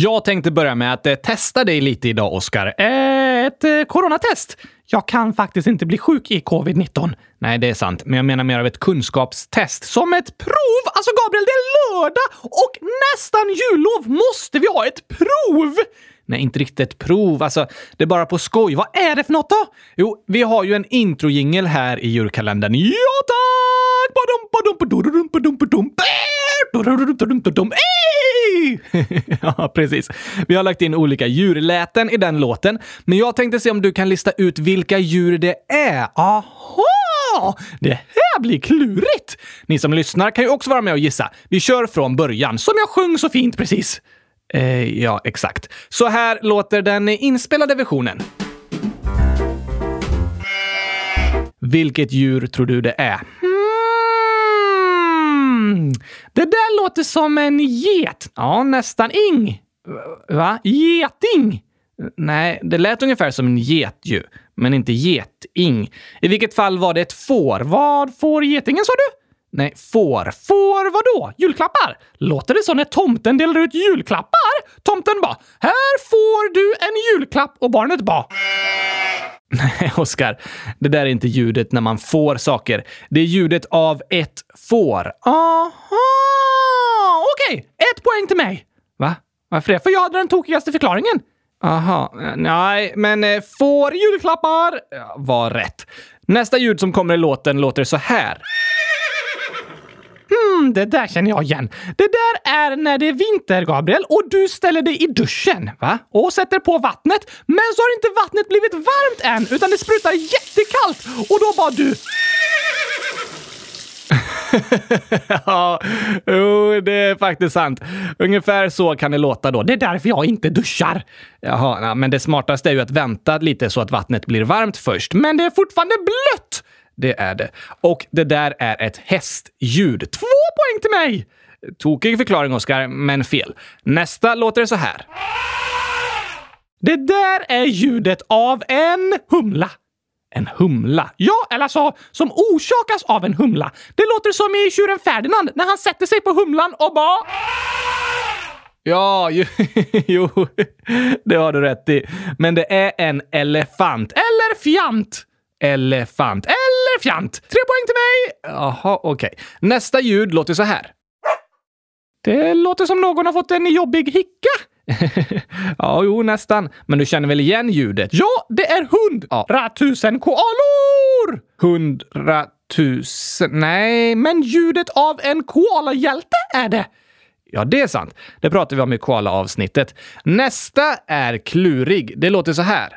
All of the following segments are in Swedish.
Jag tänkte börja med att eh, testa dig lite idag, Oskar. Eh, ett eh, coronatest. Jag kan faktiskt inte bli sjuk i covid-19. Nej, det är sant. Men jag menar mer av ett kunskapstest. Som ett prov! Alltså, Gabriel, det är lördag och nästan jullov. Måste vi ha ett prov? Nej, inte riktigt ett prov. Alltså, det är bara på skoj. Vad är det för något då? Jo, vi har ju en introjingel här i julkalendern. Ja, tack! Ja, precis. Vi har lagt in olika djurläten i den låten, men jag tänkte se om du kan lista ut vilka djur det är. Aha! Det här blir klurigt! Ni som lyssnar kan ju också vara med och gissa. Vi kör från början, som jag sjöng så fint precis. Eh, ja, exakt. Så här låter den inspelade versionen. Vilket djur tror du det är? Hmm. Hmm. Det där låter som en get. Ja, nästan ing. Va? Geting? Nej, det lät ungefär som en get ju, men inte geting. I vilket fall var det ett får. Vad får getingen sa du? Nej, får. Får vadå? Julklappar? Låter det så när tomten delar ut julklappar? Tomten bara “Här får du en julklapp” och barnet bara Nej, Oskar. Det där är inte ljudet när man får saker. Det är ljudet av ett får. Aha! Okej, okay. ett poäng till mig. Va? Varför det? För jag hade den tokigaste förklaringen. Aha, nej, men eh, får julklappar var rätt. Nästa ljud som kommer i låten låter så här. Mm, det där känner jag igen. Det där är när det är vinter, Gabriel, och du ställer dig i duschen, va? Och sätter på vattnet, men så har inte vattnet blivit varmt än, utan det sprutar jättekallt och då bara du... ja, jo, det är faktiskt sant. Ungefär så kan det låta då. Det är därför jag inte duschar. Jaha, men det smartaste är ju att vänta lite så att vattnet blir varmt först. Men det är fortfarande blött! Det är det. Och det där är ett hästljud. Två poäng till mig! Tokig förklaring, Oskar, men fel. Nästa låter så här. Det där är ljudet av en humla. En humla? Ja, eller alltså som orsakas av en humla. Det låter som i tjuren Ferdinand när han sätter sig på humlan och bara... Ja, jo, jo, det har du rätt i. Men det är en elefant. Eller fjant elefant. Eller fjant! Tre poäng till mig! Jaha, okej. Okay. Nästa ljud låter så här. Det låter som någon har fått en jobbig hicka. ja, jo, nästan. Men du känner väl igen ljudet? Ja, det är hund! Ja. Ratusen koalor! Hundratusen... Nej, men ljudet av en koalahjälte är det. Ja, det är sant. Det pratar vi om i koala-avsnittet. Nästa är klurig. Det låter så här.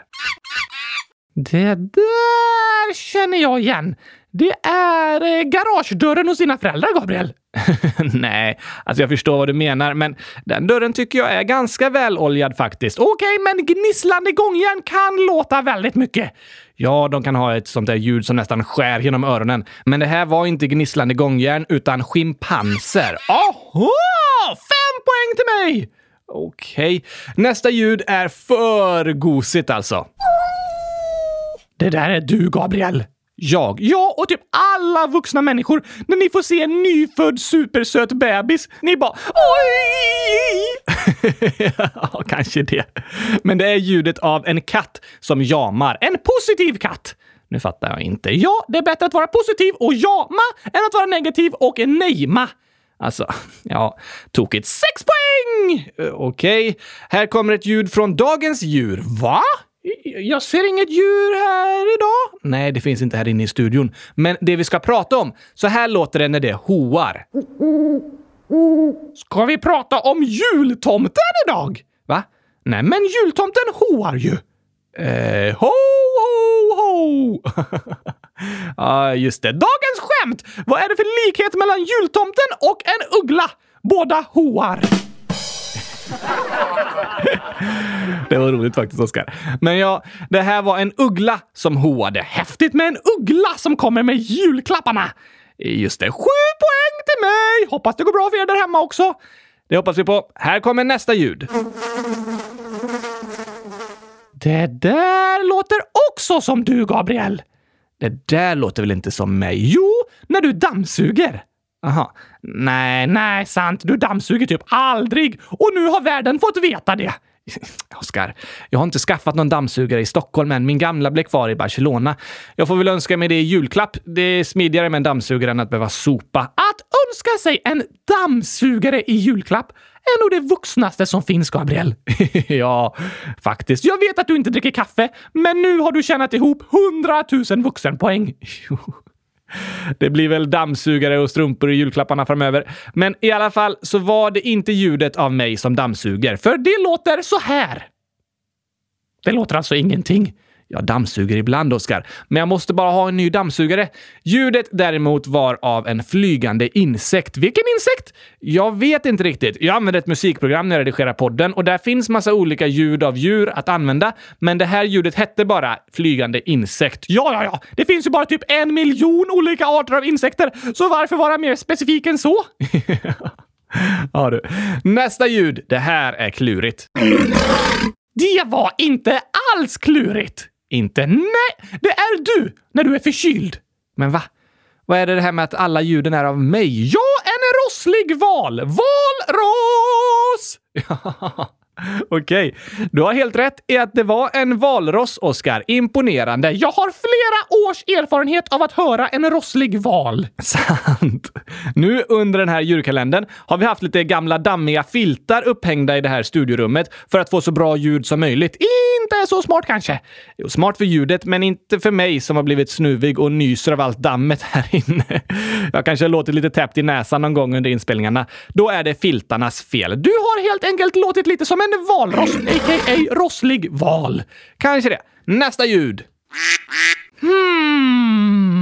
Det där känner jag igen. Det är eh, garagedörren hos dina föräldrar, Gabriel. Nej, alltså jag förstår vad du menar, men den dörren tycker jag är ganska väloljad faktiskt. Okej, okay, men gnisslande gångjärn kan låta väldigt mycket. Ja, de kan ha ett sånt där ljud som nästan skär genom öronen. Men det här var inte gnisslande gångjärn, utan schimpanser. Aha! Fem poäng till mig! Okej. Okay. Nästa ljud är för gosigt alltså. Det där är du, Gabriel. Jag? Ja, och typ alla vuxna människor. När ni får se en nyfödd supersöt bebis. Ni bara oj! ja, kanske det. Men det är ljudet av en katt som jamar. En positiv katt. Nu fattar jag inte. Ja, det är bättre att vara positiv och jama än att vara negativ och nejma. Alltså, ja, tokigt. Sex poäng! Okej, okay. här kommer ett ljud från dagens djur. Va? Jag ser inget djur här idag. Nej, det finns inte här inne i studion. Men det vi ska prata om, så här låter det när det hoar. Ska vi prata om jultomten idag? Va? Nej, men jultomten hoar ju. Eh, ho, ho, ho! Ja, just det. Dagens skämt! Vad är det för likhet mellan jultomten och en uggla? Båda hoar. det var roligt faktiskt, Oskar. Men ja, det här var en uggla som hoade. Häftigt med en uggla som kommer med julklapparna! Just det, sju poäng till mig! Hoppas det går bra för er där hemma också. Det hoppas vi på. Här kommer nästa ljud. Det där låter också som du, Gabriel. Det där låter väl inte som mig? Jo, när du dammsuger. Aha. Nej, nej, sant. Du dammsuger typ aldrig. Och nu har världen fått veta det. Oskar, jag har inte skaffat någon dammsugare i Stockholm än. Min gamla blev kvar i Barcelona. Jag får väl önska mig det i julklapp. Det är smidigare med en dammsugare än att behöva sopa. Att önska sig en dammsugare i julklapp är nog det vuxnaste som finns, Gabriel. ja, faktiskt. Jag vet att du inte dricker kaffe, men nu har du tjänat ihop 100 000 vuxenpoäng. Det blir väl dammsugare och strumpor i julklapparna framöver. Men i alla fall så var det inte ljudet av mig som dammsuger, för det låter så här. Det låter alltså ingenting. Jag dammsuger ibland, Oskar, men jag måste bara ha en ny dammsugare. Ljudet däremot var av en flygande insekt. Vilken insekt? Jag vet inte riktigt. Jag använder ett musikprogram när jag redigerar podden och där finns massa olika ljud av djur att använda, men det här ljudet hette bara flygande insekt. Ja, ja, ja. Det finns ju bara typ en miljon olika arter av insekter, så varför vara mer specifik än så? ja, du. Nästa ljud. Det här är klurigt. Det var inte alls klurigt! Inte nej, det är du när du är förkyld. Men va? Vad är det, det här med att alla ljuden är av mig? Ja, en rosslig val! Valross! Okej, okay. du har helt rätt i att det var en valross, Oskar. Imponerande. Jag har flera års erfarenhet av att höra en rosslig val. Sant. Nu under den här djurkalendern har vi haft lite gamla dammiga filtar upphängda i det här studiorummet för att få så bra ljud som möjligt. Inte så smart kanske. Jo, smart för ljudet, men inte för mig som har blivit snuvig och nyser av allt dammet här inne. Jag kanske har låtit lite täppt i näsan någon gång under inspelningarna. Då är det filtarnas fel. Du har helt enkelt låtit lite som en valross, a.k.a. rosslig val. Kanske det. Nästa ljud. Hmm.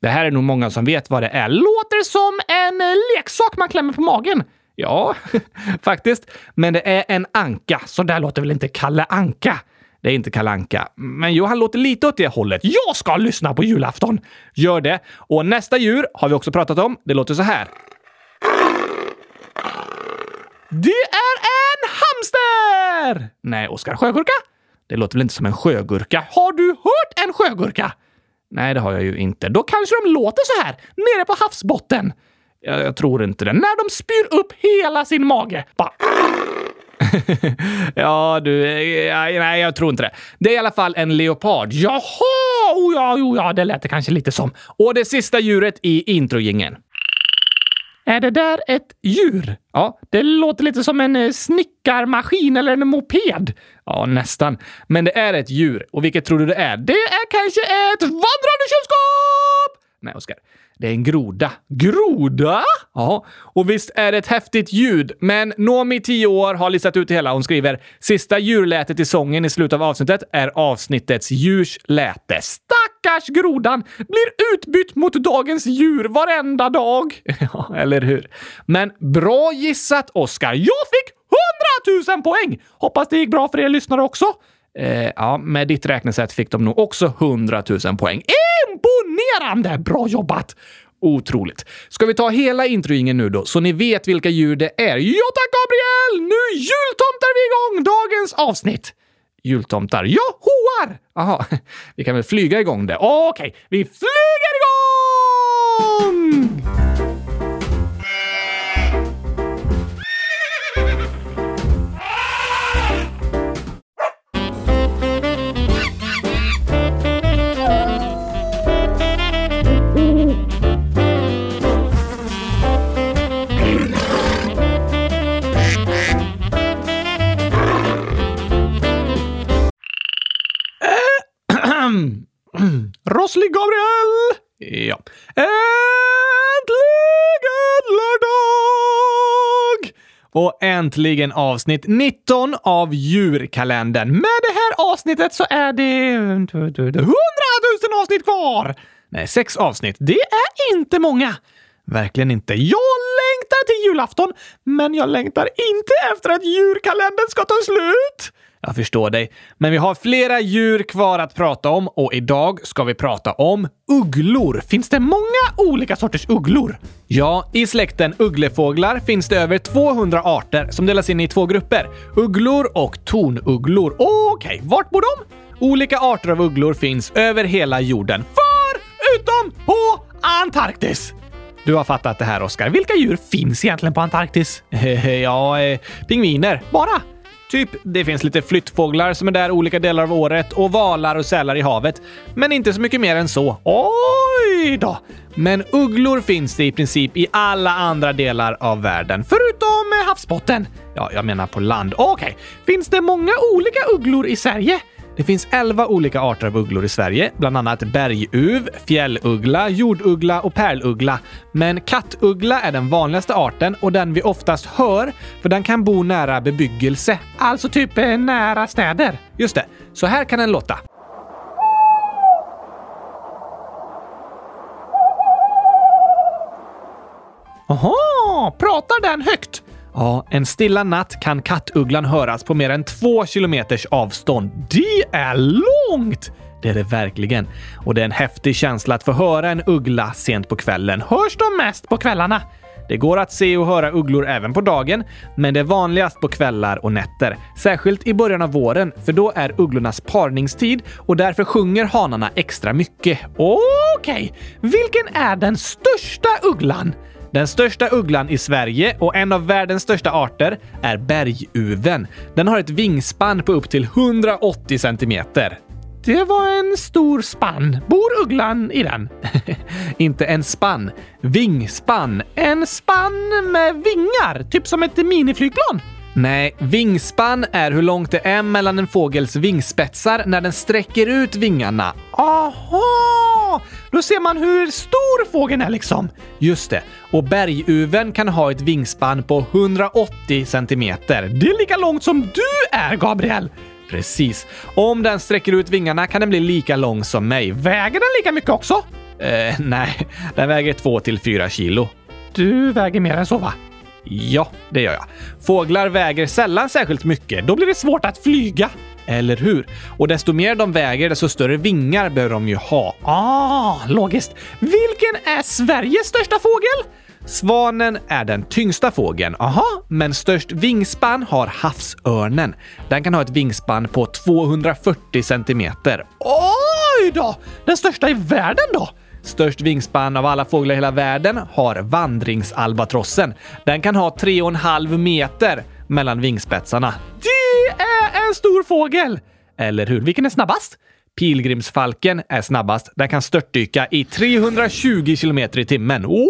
Det här är nog många som vet vad det är. Låter som en leksak man klämmer på magen. Ja, faktiskt. Men det är en anka, så där låter väl inte Kalle Anka? Det är inte Kalle Anka. Men jo, han låter lite åt det hållet. Jag ska lyssna på julafton! Gör det. Och nästa djur har vi också pratat om. Det låter så här. Det är en hamster! Nej, Oskar. Sjögurka? Det låter väl inte som en sjögurka? Har du hört en sjögurka? Nej, det har jag ju inte. Då kanske de låter så här, nere på havsbotten. Jag, jag tror inte det. När de spyr upp hela sin mage. Bara... ja, du... Ja, nej, jag tror inte det. Det är i alla fall en leopard. Jaha! Oh, ja, oh, ja, det lät det kanske lite som. Och det sista djuret i introgingen. Är det där ett djur? Ja, det låter lite som en eh, snickarmaskin eller en moped. Ja, nästan. Men det är ett djur. Och vilket tror du det är? Det är kanske ett vandrande kylskåp! Nej, Oskar. Det är en groda. Groda? Ja, och visst är det ett häftigt ljud, men Nomi, 10 år, har listat ut det hela. Hon skriver “Sista djurlätet i sången i slutet av avsnittet är avsnittets djurs läte. Stackars grodan blir utbytt mot dagens djur varenda dag.” Ja, eller hur? Men bra gissat, Oskar. Jag fick 100 000 poäng! Hoppas det gick bra för er lyssnare också. Eh, ja, med ditt räknesätt fick de nog också 100 000 poäng. Imponerande! Bra jobbat! Otroligt. Ska vi ta hela introingen nu då, så ni vet vilka djur det är? Ja tack Gabriel! Nu jultomtar vi igång dagens avsnitt! Jultomtar? Johoar! Jaha, vi kan väl flyga igång det. Okej, okay, vi flyger igång! Rosslig Gabriel! Ja. Äntligen lördag! Och äntligen avsnitt 19 av djurkalendern. Med det här avsnittet så är det 100 000 avsnitt kvar! Nej, sex avsnitt. Det är inte många. Verkligen inte. Jag julafton, men jag längtar inte efter att djurkalendern ska ta slut. Jag förstår dig. Men vi har flera djur kvar att prata om och idag ska vi prata om ugglor. Finns det många olika sorters ugglor? Ja, i släkten ugglefåglar finns det över 200 arter som delas in i två grupper. Ugglor och tornugglor. Okej, okay, vart bor de? Olika arter av ugglor finns över hela jorden, förutom på Antarktis. Du har fattat det här, Oskar. Vilka djur finns egentligen på Antarktis? ja, eh, pingviner. Bara? Typ, det finns lite flyttfåglar som är där olika delar av året och valar och sälar i havet. Men inte så mycket mer än så. Oj då! Men ugglor finns det i princip i alla andra delar av världen, förutom eh, havsbotten. Ja, jag menar på land. Okej, okay. finns det många olika ugglor i Sverige? Det finns 11 olika arter av ugglor i Sverige, bland annat berguv, fjälluggla, jorduggla och pärluggla. Men kattuggla är den vanligaste arten och den vi oftast hör, för den kan bo nära bebyggelse. Alltså typ eh, nära städer. Just det. Så här kan den låta. Aha, pratar den högt? Ja, en stilla natt kan kattugglan höras på mer än två kilometers avstånd. Det är långt! Det är det verkligen. Och det är en häftig känsla att få höra en uggla sent på kvällen. Hörs de mest på kvällarna? Det går att se och höra ugglor även på dagen, men det är vanligast på kvällar och nätter. Särskilt i början av våren, för då är ugglornas parningstid och därför sjunger hanarna extra mycket. Okej, okay. vilken är den största ugglan? Den största ugglan i Sverige och en av världens största arter är berguven. Den har ett vingspann på upp till 180 centimeter. Det var en stor spann. Bor ugglan i den? Inte en spann. Vingspann. En spann med vingar, typ som ett miniflygplan. Nej, vingspann är hur långt det är mellan en fågels vingspetsar när den sträcker ut vingarna. Aha! Då ser man hur stor fågeln är liksom. Just det. Och berguven kan ha ett vingspann på 180 centimeter. Det är lika långt som du är, Gabriel! Precis. Om den sträcker ut vingarna kan den bli lika lång som mig. Väger den lika mycket också? Eh, nej, den väger 2 till 4 kilo. Du väger mer än så, va? Ja, det gör jag. Fåglar väger sällan särskilt mycket. Då blir det svårt att flyga. Eller hur? Och desto mer de väger, desto större vingar behöver de ju ha. Ah, logiskt. Vilken är Sveriges största fågel? Svanen är den tyngsta fågeln. Aha, men störst vingspann har havsörnen. Den kan ha ett vingspann på 240 centimeter. Oj då! Den största i världen då? Störst vingspann av alla fåglar i hela världen har vandringsalbatrossen. Den kan ha 3,5 meter mellan vingspetsarna. Det är en stor fågel! Eller hur? Vilken är snabbast? Pilgrimsfalken är snabbast. Den kan störtdyka i 320 kilometer i timmen. Wow!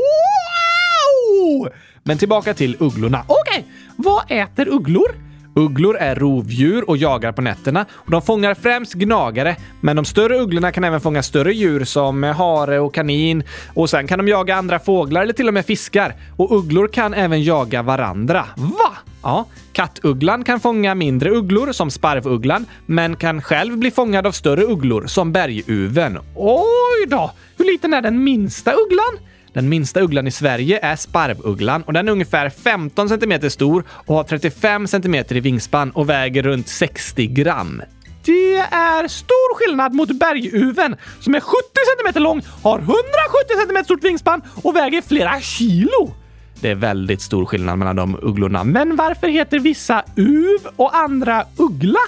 Men tillbaka till ugglorna. Okej, okay. vad äter ugglor? Ugglor är rovdjur och jagar på nätterna. Och de fångar främst gnagare, men de större ugglorna kan även fånga större djur som hare och kanin. Och sen kan de jaga andra fåglar eller till och med fiskar. Och ugglor kan även jaga varandra. Va? Ja, kattugglan kan fånga mindre ugglor som sparvugglan, men kan själv bli fångad av större ugglor som berguven. Oj då! Hur liten är den minsta ugglan? Den minsta ugglan i Sverige är sparvugglan och den är ungefär 15 cm stor och har 35 cm i vingspann och väger runt 60 gram. Det är stor skillnad mot berguven som är 70 cm lång, har 170 cm stort vingspann och väger flera kilo. Det är väldigt stor skillnad mellan de ugglorna. Men varför heter vissa uv och andra uggla?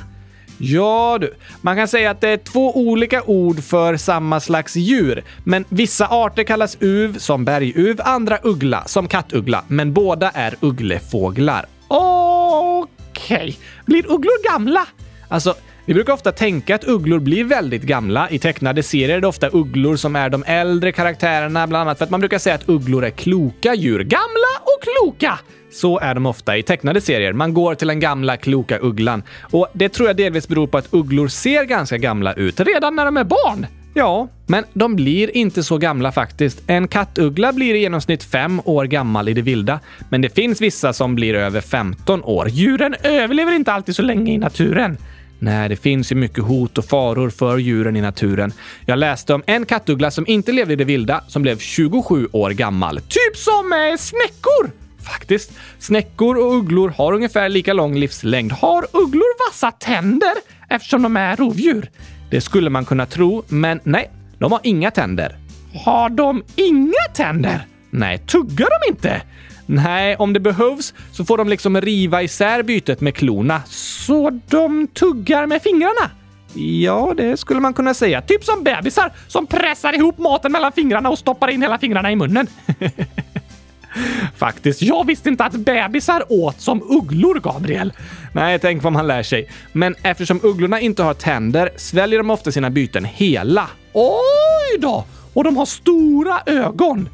Ja du, man kan säga att det är två olika ord för samma slags djur. Men vissa arter kallas uv som berguv, andra uggla som kattuggla. Men båda är ugglefåglar. Okej, okay. blir ugglor gamla? Alltså, vi brukar ofta tänka att ugglor blir väldigt gamla. I tecknade serier är det ofta ugglor som är de äldre karaktärerna, bland annat för att man brukar säga att ugglor är kloka djur. Gamla och kloka! Så är de ofta i tecknade serier. Man går till den gamla kloka ugglan. Och det tror jag delvis beror på att ugglor ser ganska gamla ut redan när de är barn. Ja, men de blir inte så gamla faktiskt. En kattuggla blir i genomsnitt fem år gammal i det vilda, men det finns vissa som blir över 15 år. Djuren överlever inte alltid så länge i naturen. Nej, det finns ju mycket hot och faror för djuren i naturen. Jag läste om en kattuggla som inte levde i det vilda som blev 27 år gammal. Typ som eh, snäckor! Faktiskt. Snäckor och ugglor har ungefär lika lång livslängd. Har ugglor vassa tänder eftersom de är rovdjur? Det skulle man kunna tro, men nej, de har inga tänder. Har de inga tänder? Nej, tuggar de inte? Nej, om det behövs så får de liksom riva isär bytet med klorna. Så de tuggar med fingrarna? Ja, det skulle man kunna säga. Typ som bebisar som pressar ihop maten mellan fingrarna och stoppar in hela fingrarna i munnen. Faktiskt, jag visste inte att bebisar åt som ugglor, Gabriel. Nej, tänk vad man lär sig. Men eftersom ugglorna inte har tänder sväljer de ofta sina byten hela. Oj då! Och de har stora ögon.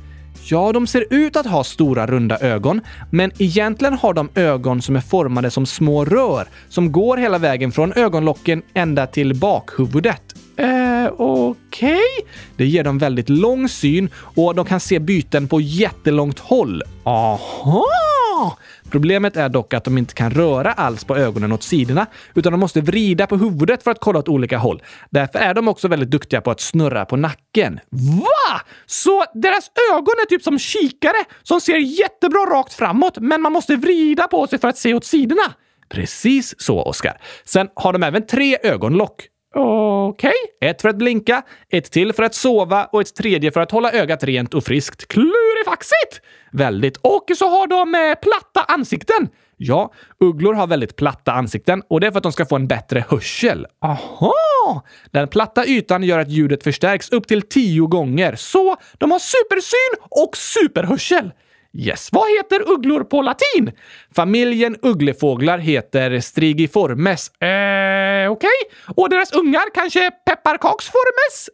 Ja, de ser ut att ha stora runda ögon, men egentligen har de ögon som är formade som små rör som går hela vägen från ögonlocken ända till bakhuvudet. Eh, okej? Okay. Det ger dem väldigt lång syn och de kan se byten på jättelångt håll. Aha! Problemet är dock att de inte kan röra alls på ögonen åt sidorna, utan de måste vrida på huvudet för att kolla åt olika håll. Därför är de också väldigt duktiga på att snurra på nacken. Va? Så deras ögon är typ som kikare som ser jättebra rakt framåt, men man måste vrida på sig för att se åt sidorna? Precis så, Oskar. Sen har de även tre ögonlock. Okej. Okay. Ett för att blinka, ett till för att sova och ett tredje för att hålla ögat rent och friskt. Klurifaxigt! Väldigt. Och så har de eh, platta ansikten. Ja, ugglor har väldigt platta ansikten och det är för att de ska få en bättre hörsel. Aha! Den platta ytan gör att ljudet förstärks upp till tio gånger, så de har supersyn och superhörsel. Yes, vad heter ugglor på latin? Familjen ugglefåglar heter Strigiformes. Eh, okej. Okay. Och deras ungar kanske pepparkaksformes?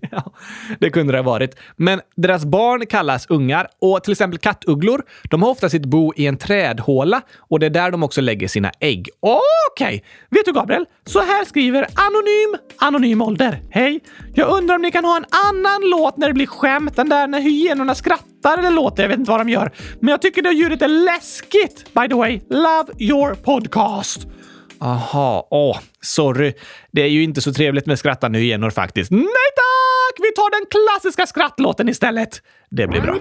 ja, det kunde det ha varit. Men deras barn kallas ungar och till exempel kattugglor, de har ofta sitt bo i en trädhåla och det är där de också lägger sina ägg. Okej! Okay. Vet du Gabriel? Så här skriver Anonym Anonym ålder. Hej! Jag undrar om ni kan ha en annan låt när det blir skämt, den där när hyenorna skrattar eller låter. Jag vet inte vad de gör. Men jag tycker det ljudet är läskigt. By the way, love your podcast. Aha, åh, oh, sorry. Det är ju inte så trevligt med skrattande hyenor faktiskt. Nej tack! Vi tar den klassiska skrattlåten istället. Det blir bra.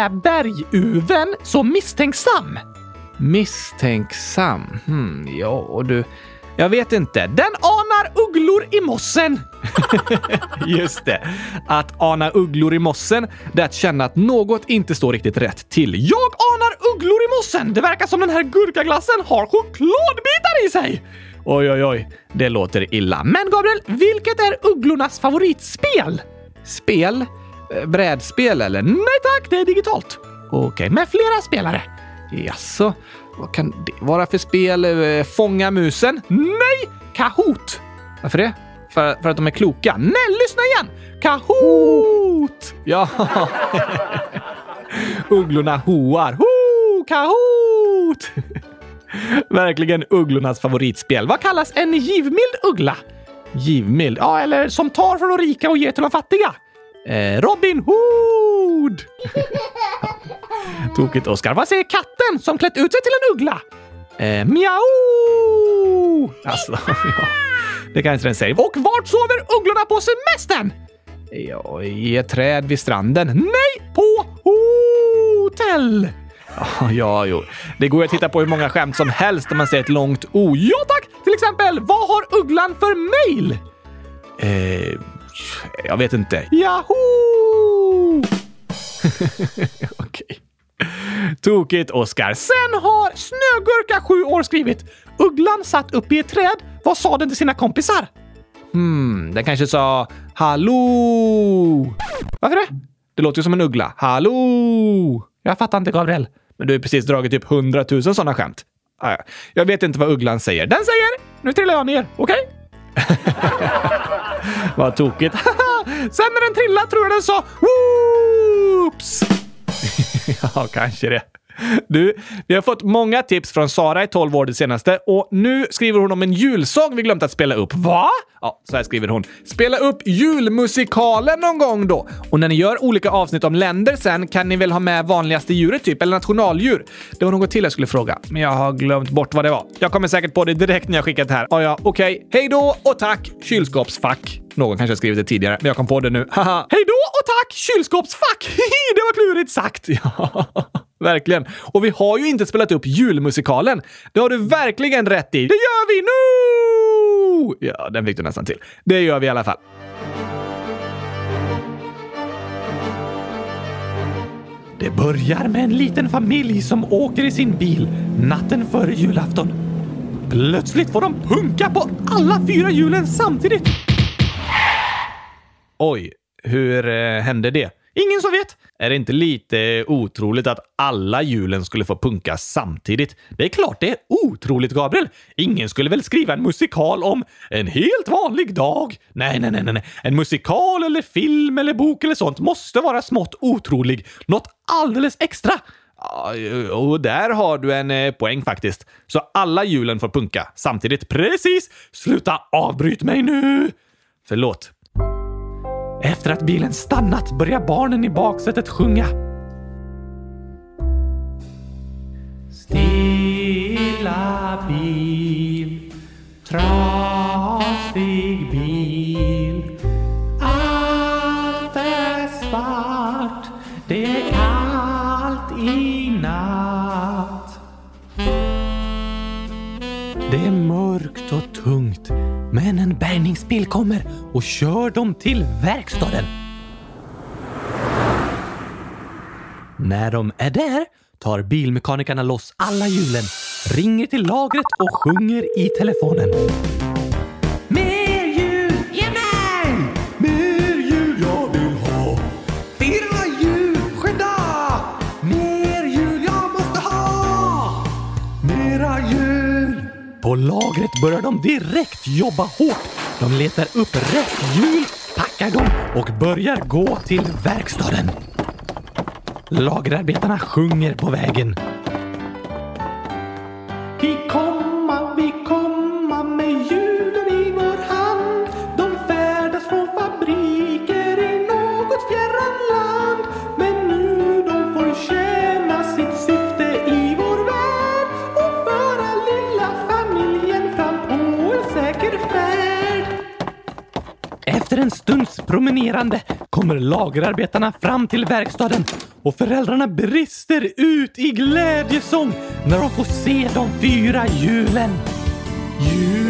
Är berguven så misstänksam? Misstänksam? Hmm, ja du. Jag vet inte. Den anar ugglor i mossen! Just det. Att ana ugglor i mossen, det är att känna att något inte står riktigt rätt till. Jag anar ugglor i mossen! Det verkar som den här gurkaglassen har chokladbitar i sig! Oj, oj, oj. Det låter illa. Men Gabriel, vilket är ugglornas favoritspel? Spel? Brädspel eller? Nej tack, det är digitalt. Okej, okay, med flera spelare. Jaså, vad kan det vara för spel? Eh, Fånga musen? Nej! Kahoot! Varför det? För, för att de är kloka? Nej, lyssna igen! Kahoot! Ja. Ugglorna hoar. Ho! Kahoot! Verkligen ugglornas favoritspel. Vad kallas en givmild uggla? Givmild? Ja, eller som tar från de rika och ger till de fattiga. Eh, Robin Hood! Tokigt, Oskar. Vad säger katten som klätt ut sig till en uggla? Eh, miau! Alltså, ja. Det kanske den säger. Och vart sover ugglorna på semestern? Ja, i ett träd vid stranden. Nej, på hotell! Ja, ja, jo. Det går att titta på hur många skämt som helst när man säger ett långt O. Ja tack! Till exempel, vad har ugglan för mail? Eh, jag vet inte. Yahoo! Okej. Tokigt, Oskar. Sen har Snögurka, sju år, skrivit Ugglan satt uppe i ett träd. Vad sa den till sina kompisar? Hmm, den kanske sa Hallå! Varför det? Det låter ju som en uggla. Hallå! Jag fattar inte, Gabriel. Men du har precis dragit typ hundratusen sådana skämt. Ah, jag vet inte vad ugglan säger. Den säger “Nu trillar jag ner, okej?” okay? Vad tokigt. Sen när den trillade tror jag den sa “Whoops!” Ja, kanske det. Du, vi har fått många tips från Sara i 12 år det senaste och nu skriver hon om en julsång vi glömt att spela upp. Va? Ja, så här skriver hon. Spela upp julmusikalen någon gång då. Och när ni gör olika avsnitt om länder sen kan ni väl ha med vanligaste djuret typ, eller nationaldjur? Det var något till jag skulle fråga, men jag har glömt bort vad det var. Jag kommer säkert på det direkt när jag skickat det här. Ja, ja, okej. Okay. Hej då och tack kylskåpsfack. Någon kanske har skrivit det tidigare, men jag kom på det nu. Haha. Hej då och tack kylskåpsfack! det var klurigt sagt! Ja. Verkligen. Och vi har ju inte spelat upp julmusikalen. Det har du verkligen rätt i. Det gör vi nu! Ja, den fick du nästan till. Det gör vi i alla fall. Det börjar med en liten familj som åker i sin bil natten före julafton. Plötsligt får de punka på alla fyra hjulen samtidigt. Oj, hur eh, hände det? Ingen som vet. Är det inte lite otroligt att alla hjulen skulle få punka samtidigt? Det är klart det är otroligt, Gabriel. Ingen skulle väl skriva en musikal om en helt vanlig dag? Nej, nej, nej, nej. En musikal eller film eller bok eller sånt måste vara smått otrolig. Något alldeles extra. Och där har du en eh, poäng faktiskt. Så alla hjulen får punka samtidigt. Precis! Sluta avbryt mig nu! Förlåt. Efter att bilen stannat börjar barnen i baksätet sjunga. Stilla bil, trasig bil. Men en bärgningsbil kommer och kör dem till verkstaden. När de är där tar bilmekanikerna loss alla hjulen, ringer till lagret och sjunger i telefonen. På lagret börjar de direkt jobba hårt. De letar upp rätt hjul, packar dem och börjar gå till verkstaden. Lagerarbetarna sjunger på vägen. Vi kommer stunds kommer lagerarbetarna fram till verkstaden och föräldrarna brister ut i glädjesång när de får se de fyra hjulen. Hjul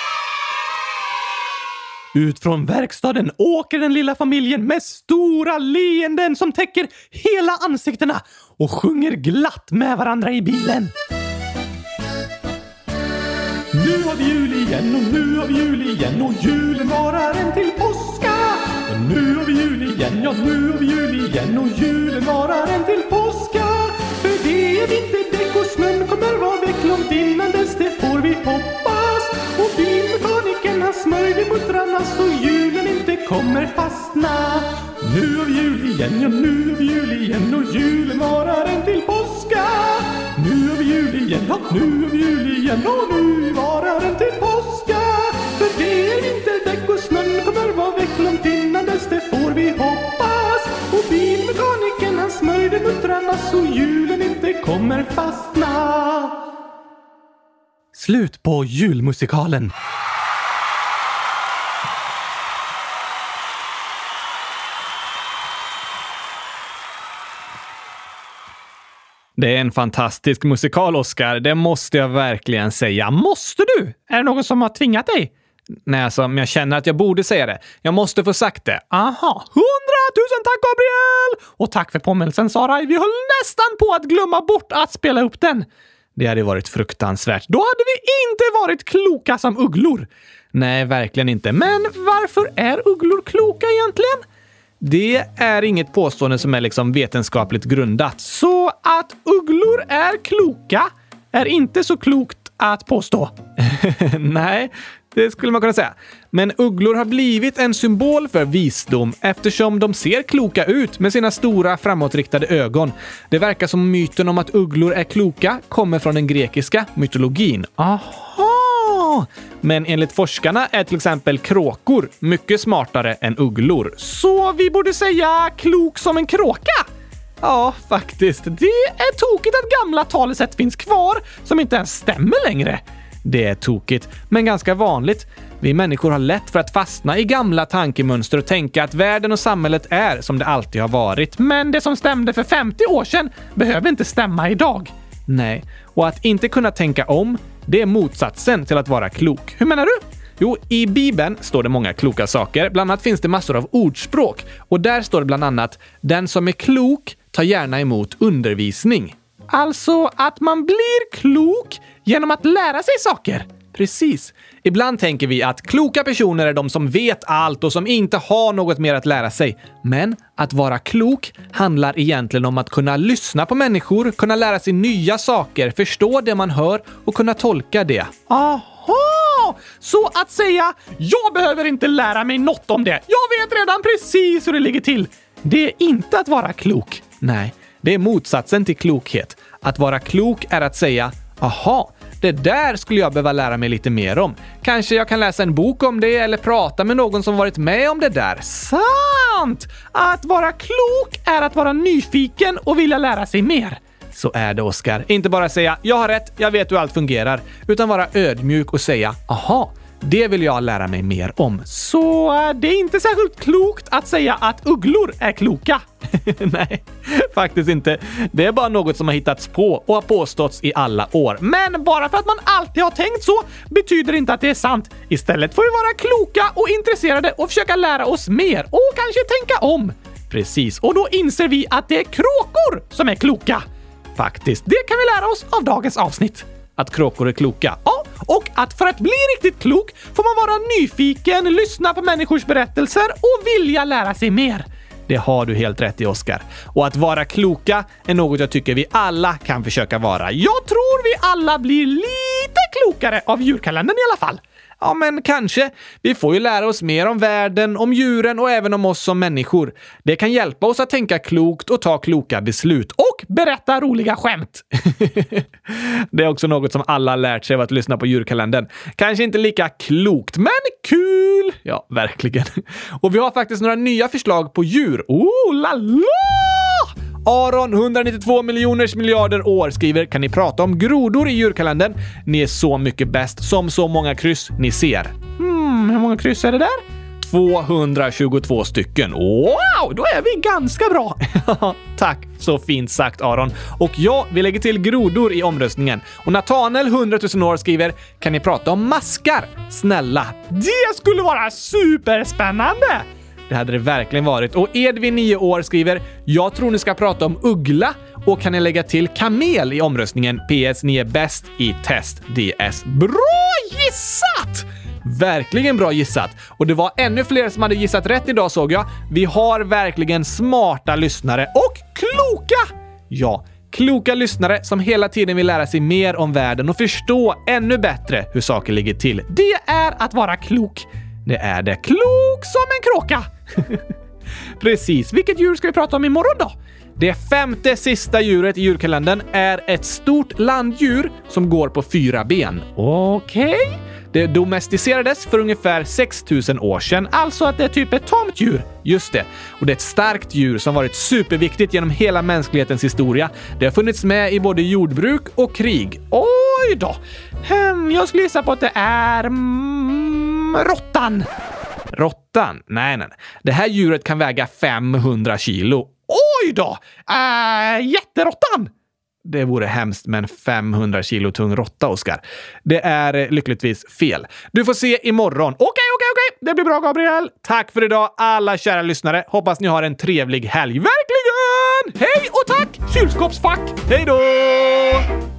Ut från verkstaden åker den lilla familjen med stora leenden som täcker hela ansiktena och sjunger glatt med varandra i bilen. Nu har vi jul igen och nu har vi jul igen och julen varar en till påska. Och nu har vi jul igen, ja nu har vi jul igen och julen varar en till påska. För det är vinterdäck och snön kommer vara väck långt innan dess, det får vi hoppas. Kommer fastna. Nu har jul igen, ja nu har jul igen och julen varar en till påska. Nu har vi jul igen, ja nu har vi jul igen och nu varar en till påska. För det är vinterdäck och snön kommer vara väck långt innan dess, det får vi hoppas. Och bilmekanikern han smörjde muttrarna så julen inte kommer fastna. Slut på julmusikalen. Det är en fantastisk musikal, Oscar. Det måste jag verkligen säga. Måste du? Är det någon som har tvingat dig? Nej, alltså, men jag känner att jag borde säga det. Jag måste få sagt det. Aha. Hundratusen tack, Gabriel! Och tack för påminnelsen, Sara. Vi höll nästan på att glömma bort att spela upp den. Det hade varit fruktansvärt. Då hade vi inte varit kloka som ugglor. Nej, verkligen inte. Men varför är ugglor kloka egentligen? Det är inget påstående som är liksom vetenskapligt grundat. Så att ugglor är kloka är inte så klokt att påstå. Nej, det skulle man kunna säga. Men ugglor har blivit en symbol för visdom eftersom de ser kloka ut med sina stora framåtriktade ögon. Det verkar som myten om att ugglor är kloka kommer från den grekiska mytologin. Aha! Men enligt forskarna är till exempel kråkor mycket smartare än ugglor. Så vi borde säga klok som en kråka? Ja, faktiskt. Det är tokigt att gamla talesätt finns kvar som inte ens stämmer längre. Det är tokigt, men ganska vanligt. Vi människor har lätt för att fastna i gamla tankemönster och tänka att världen och samhället är som det alltid har varit. Men det som stämde för 50 år sedan behöver inte stämma idag. Nej, och att inte kunna tänka om, det är motsatsen till att vara klok. Hur menar du? Jo, i Bibeln står det många kloka saker. Bland annat finns det massor av ordspråk. Och där står det bland annat “Den som är klok tar gärna emot undervisning”. Alltså att man blir klok genom att lära sig saker. Precis. Ibland tänker vi att kloka personer är de som vet allt och som inte har något mer att lära sig. Men att vara klok handlar egentligen om att kunna lyssna på människor, kunna lära sig nya saker, förstå det man hör och kunna tolka det. Aha! Så att säga, jag behöver inte lära mig något om det. Jag vet redan precis hur det ligger till. Det är inte att vara klok. Nej, det är motsatsen till klokhet. Att vara klok är att säga “Aha, det där skulle jag behöva lära mig lite mer om. Kanske jag kan läsa en bok om det eller prata med någon som varit med om det där. Sant! Att vara klok är att vara nyfiken och vilja lära sig mer. Så är det, Oskar. Inte bara säga “jag har rätt, jag vet hur allt fungerar”, utan vara ödmjuk och säga “aha, det vill jag lära mig mer om. Så eh, det är inte särskilt klokt att säga att ugglor är kloka. Nej, faktiskt inte. Det är bara något som har hittats på och har påståtts i alla år. Men bara för att man alltid har tänkt så betyder inte att det är sant. Istället får vi vara kloka och intresserade och försöka lära oss mer och kanske tänka om. Precis, och då inser vi att det är kråkor som är kloka. Faktiskt, det kan vi lära oss av dagens avsnitt. Att kråkor är kloka. Ja, och att för att bli riktigt klok får man vara nyfiken, lyssna på människors berättelser och vilja lära sig mer. Det har du helt rätt i, Oskar. Och att vara kloka är något jag tycker vi alla kan försöka vara. Jag tror vi alla blir lite klokare av julkalendern i alla fall. Ja, men kanske. Vi får ju lära oss mer om världen, om djuren och även om oss som människor. Det kan hjälpa oss att tänka klokt och ta kloka beslut. Och berätta roliga skämt! det är också något som alla lärt sig av att lyssna på djurkalendern. Kanske inte lika klokt, men kul! Ja, verkligen. Och vi har faktiskt några nya förslag på djur. Oh, la la! Aron, 192 miljoners miljarder år, skriver “Kan ni prata om grodor i djurkalendern? Ni är så mycket bäst, som så många kryss ni ser.” Hmm, hur många kryss är det där? 222 stycken. Wow, då är vi ganska bra! Tack så fint sagt Aron. Och ja, vi lägger till grodor i omröstningen. Och Natanel, 100 000 år, skriver “Kan ni prata om maskar? Snälla!” Det skulle vara superspännande! Det hade det verkligen varit. Och Edvin, 9 år, skriver “Jag tror ni ska prata om uggla och kan ni lägga till kamel i omröstningen? PS. Ni är bäst i test DS.” Bra gissat! Verkligen bra gissat! Och det var ännu fler som hade gissat rätt idag såg jag. Vi har verkligen smarta lyssnare och kloka! Ja, kloka lyssnare som hela tiden vill lära sig mer om världen och förstå ännu bättre hur saker ligger till. Det är att vara klok. Det är det. Klok som en kråka! Precis. Vilket djur ska vi prata om imorgon då? Det femte sista djuret i djurkalendern är ett stort landdjur som går på fyra ben. Okej? Okay. Det domesticerades för ungefär 6000 år sedan, alltså att det är typ ett tamt djur. Just det. Och det är ett starkt djur som varit superviktigt genom hela mänsklighetens historia. Det har funnits med i både jordbruk och krig. Oj då! Hmm, jag skulle gissa på att det är... Mm, råttan. Råttan? Nej, nej, nej. Det här djuret kan väga 500 kilo. Oj då! Äh, jätteråttan! Det vore hemskt med en 500 kilo tung råtta, Oskar. Det är eh, lyckligtvis fel. Du får se imorgon. Okej, okej, okej! Det blir bra, Gabriel. Tack för idag, alla kära lyssnare. Hoppas ni har en trevlig helg. Verkligen! Hej och tack, kylskåpsfack! Hej då!